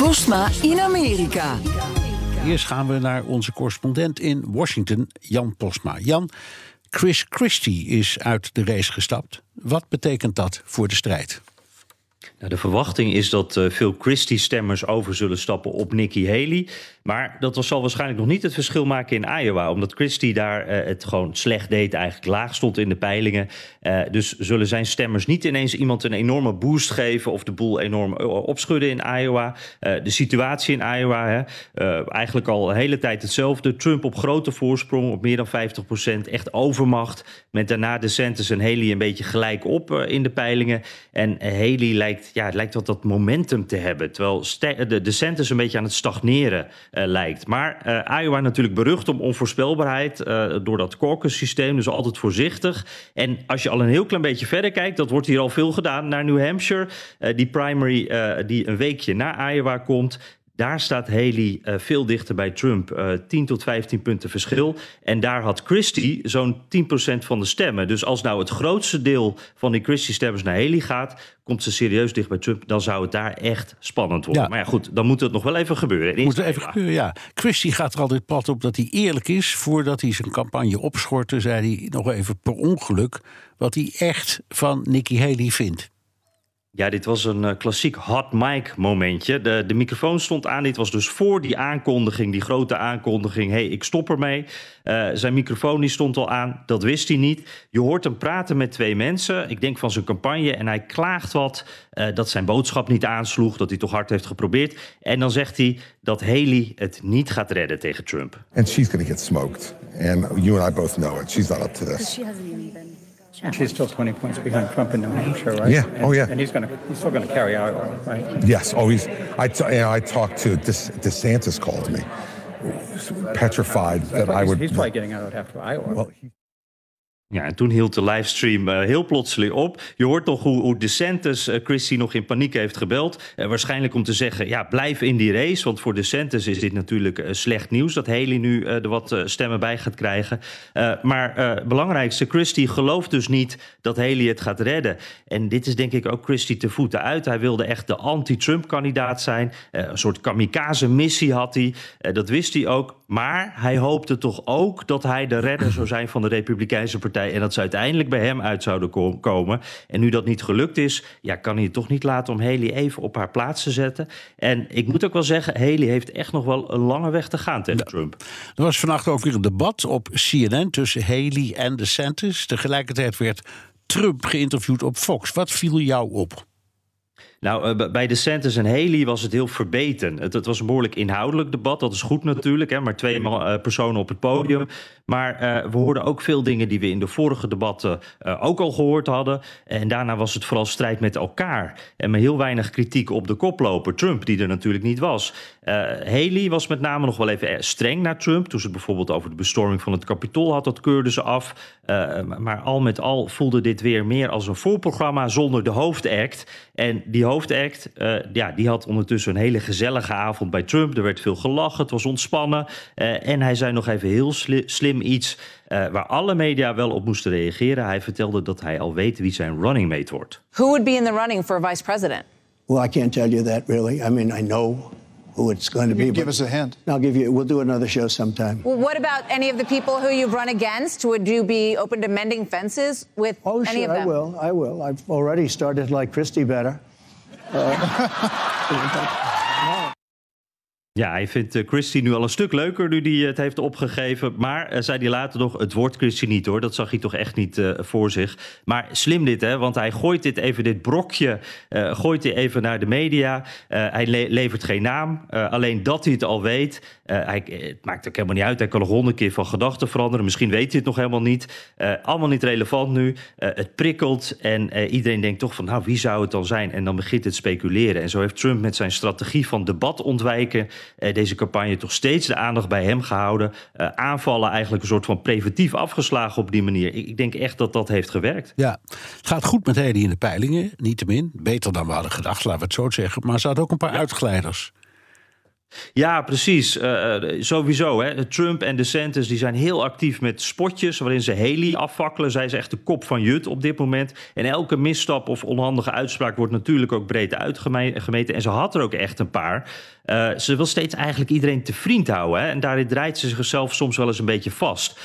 Postma in Amerika. Eerst gaan we naar onze correspondent in Washington, Jan Postma. Jan, Chris Christie is uit de race gestapt. Wat betekent dat voor de strijd? De verwachting is dat uh, veel Christie-stemmers over zullen stappen op Nikki Haley. Maar dat zal waarschijnlijk nog niet het verschil maken in Iowa. Omdat Christie daar uh, het gewoon slecht deed, eigenlijk laag stond in de peilingen. Uh, dus zullen zijn stemmers niet ineens iemand een enorme boost geven... of de boel enorm opschudden in Iowa. de situatie in Iowa, hè, eigenlijk al de hele tijd hetzelfde. Trump op grote voorsprong, op meer dan 50 procent. Echt overmacht. Met daarna de DeSantis en Haley een beetje gelijk op in de peilingen. En Haley lijkt ja, het lijkt wat dat momentum te hebben. Terwijl de, de een beetje aan het stagneren uh, lijkt. Maar uh, Iowa natuurlijk berucht om onvoorspelbaarheid door dat caucus-systeem. Dus altijd voorzichtig. En als je al een heel klein beetje verder kijkt, dat wordt hier al veel gedaan, naar New Hampshire. die primary die een weekje na Iowa komt. Daar staat Haley uh, veel dichter bij Trump. Uh, 10 tot 15 punten verschil. En daar had Christie zo'n 10% van de stemmen. Dus als nou het grootste deel van die Christie-stemmers naar Haley gaat, komt ze serieus dicht bij Trump, dan zou het daar echt spannend worden. Ja. Maar ja, goed, dan moet het nog wel even gebeuren. Moet even gebeuren, ja. Christie gaat er altijd pad op dat hij eerlijk is. Voordat hij zijn campagne opschortte, zei hij nog even per ongeluk wat hij echt van Nikki Haley vindt. Ja, dit was een uh, klassiek hot mic momentje. De, de microfoon stond aan. Dit was dus voor die aankondiging, die grote aankondiging. hey, ik stop ermee. Uh, zijn microfoon die stond al aan. Dat wist hij niet. Je hoort hem praten met twee mensen. Ik denk van zijn campagne. En hij klaagt wat uh, dat zijn boodschap niet aansloeg. Dat hij toch hard heeft geprobeerd. En dan zegt hij dat Haley het niet gaat redden tegen Trump. And she's going to get smoked. And you and I both know it. She's not up to this. She hasn't even She's still 20 points behind Trump in New Hampshire, right? Yeah. Oh, and, oh, yeah. And he's going to he's still going to carry Iowa, right? Yes. Oh, he's. I t- you know, I talked to De- DeSantis called me, petrified that I would. He's probably getting out after Iowa. Well, he, Ja, en toen hield de livestream uh, heel plotseling op. Je hoort nog hoe, hoe DeSantis uh, Christie nog in paniek heeft gebeld. Uh, waarschijnlijk om te zeggen, ja, blijf in die race. Want voor DeSantis is dit natuurlijk slecht nieuws... dat Haley nu er wat stemmen bij gaat krijgen. maar het belangrijkste, Christie gelooft dus niet dat Haley het gaat redden. En dit is denk ik ook Christie te voeten uit. Hij wilde echt de anti-Trump-kandidaat zijn. een soort kamikaze-missie had hij. dat wist hij ook. Maar hij hoopte toch ook dat hij de redder zou zijn van de Republikeinse Partij en dat ze uiteindelijk bij hem uit zouden kom komen. En nu dat niet gelukt is, ja, kan hij het toch niet laten om Haley even op haar plaats te zetten. En ik moet ook wel zeggen, Haley heeft echt nog wel een lange weg te gaan tegen Trump. Er was vannacht ook weer een debat op CNN tussen Haley en DeSantis. Tegelijkertijd werd Trump geïnterviewd op Fox. Wat viel jou op? Nou, uh, bij DeSantis en Haley was het heel verbeten. Het, het, was een behoorlijk inhoudelijk debat. Dat is goed natuurlijk, hè, maar twee uh, personen op het podium. Maar uh, we hoorden ook veel dingen die we in de vorige debatten ook al gehoord hadden. En daarna was het vooral strijd met elkaar. En met heel weinig kritiek op de koploper, Trump, die er natuurlijk niet was. Haley was met name nog wel even streng naar Trump. Toen ze bijvoorbeeld over de bestorming van het Capitool had, dat keurde ze af. maar al met al voelde dit weer meer als een voorprogramma zonder de hoofdact. En die hoofdact, uh, ja, die had ondertussen een hele gezellige avond bij Trump. Er werd veel gelachen, het was ontspannen. Uh, en hij zei nog even heel sli slim iets uh, waar alle media wel op moesten reageren. Hij vertelde dat hij al weet wie zijn running mate wordt. Who would be in the running for vice president? Well, I can't tell you that really. I mean, I know who it's going to be. Give us a hint. I'll give you. We'll do another show sometime. Well, what about any of the people who you've run against? Would you be open to mending fences with oh, any sure, of them? I will. I will. I've already started like Christie better. Uh, Ja, hij vindt uh, Christie nu al een stuk leuker nu hij het heeft opgegeven. Maar uh, zei hij later nog, het wordt Christie niet hoor. Dat zag hij toch echt niet voor zich. Maar slim dit hè, want hij gooit dit even, dit brokje, gooit hij even naar de media. hij le levert geen naam. alleen dat hij het al weet. hij, het maakt ook helemaal niet uit. Hij kan nog honderd keer van gedachten veranderen. Misschien weet hij het nog helemaal niet. allemaal niet relevant nu. het prikkelt en iedereen denkt toch van, nou wie zou het dan zijn? En dan begint het speculeren. En zo heeft Trump met zijn strategie van debat ontwijken deze campagne toch steeds de aandacht bij hem gehouden. Uh, aanvallen eigenlijk een soort van preventief afgeslagen op die manier. Ik, denk echt dat dat heeft gewerkt. Ja, het gaat goed met Haley in de peilingen, niettemin. Beter dan we hadden gedacht, laten we het zo zeggen. Maar ze had ook een paar ja. uitglijders. Ja, precies. Uh, sowieso. Hè. Trump en DeSantis die zijn heel actief met spotjes... waarin ze Haley afvakkelen. Zij is echt de kop van Jut op dit moment. En elke misstap of onhandige uitspraak... wordt natuurlijk ook breed uitgemeten. En ze had er ook echt een paar. Uh, ze wil steeds eigenlijk iedereen te vriend houden. Hè? En daarin draait ze zichzelf soms wel eens een beetje vast.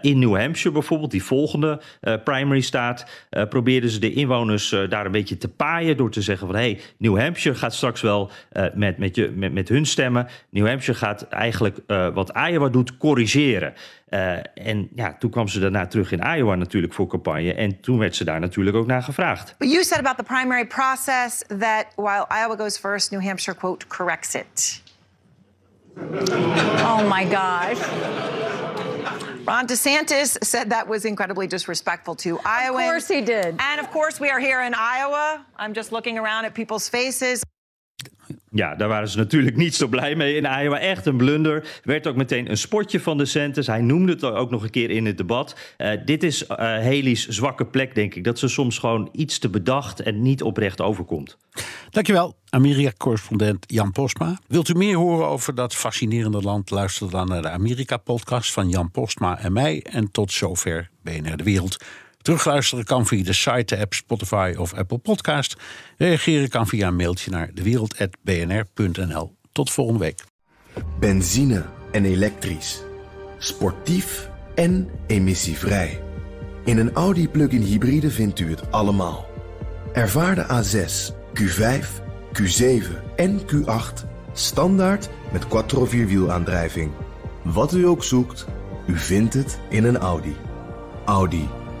In New Hampshire bijvoorbeeld, die volgende uh, primary staat... probeerden ze de inwoners daar een beetje te paaien... door te zeggen van, hé, hey, New Hampshire gaat straks wel met, met, je, met, met hun stemmen. New Hampshire gaat eigenlijk wat Iowa doet corrigeren. Uh, en ja, toen kwam ze daarna terug in Iowa natuurlijk voor campagne. En toen werd ze daar natuurlijk ook naar gevraagd. But you said about the primary process that while Iowa goes first, New Hampshire, quote, corrects it. oh my gosh. Ron DeSantis said that was incredibly disrespectful to Iowa. Of course he did. And of course, we are here in Iowa. I'm just looking around at people's faces. Ja, daar waren ze natuurlijk niet zo blij mee in Iowa. Echt een blunder. Werd ook meteen een spotje van de Santis. Hij noemde het ook nog een keer in het debat. Uh, dit is uh, zwakke plek, denk ik. Dat ze soms gewoon iets te bedacht en niet oprecht overkomt. Dankjewel, Amerika-correspondent Jan Postma. Wilt u meer horen over dat fascinerende land? Luister dan naar de Amerika-podcast van Jan Postma en mij. En tot zover BNR De Wereld. Terugluisteren kan via de site, de app Spotify of Apple Podcast. Reageren kan via een mailtje naar dewereld.bnr.nl. Tot volgende week. Benzine en elektrisch. Sportief en emissievrij. In een Audi plug-in hybride vindt u het allemaal. Ervaar de A6, Q5, Q7 en Q8 standaard met quattro vierwielaandrijving. Wat u ook zoekt, u vindt het in een Audi. Audi.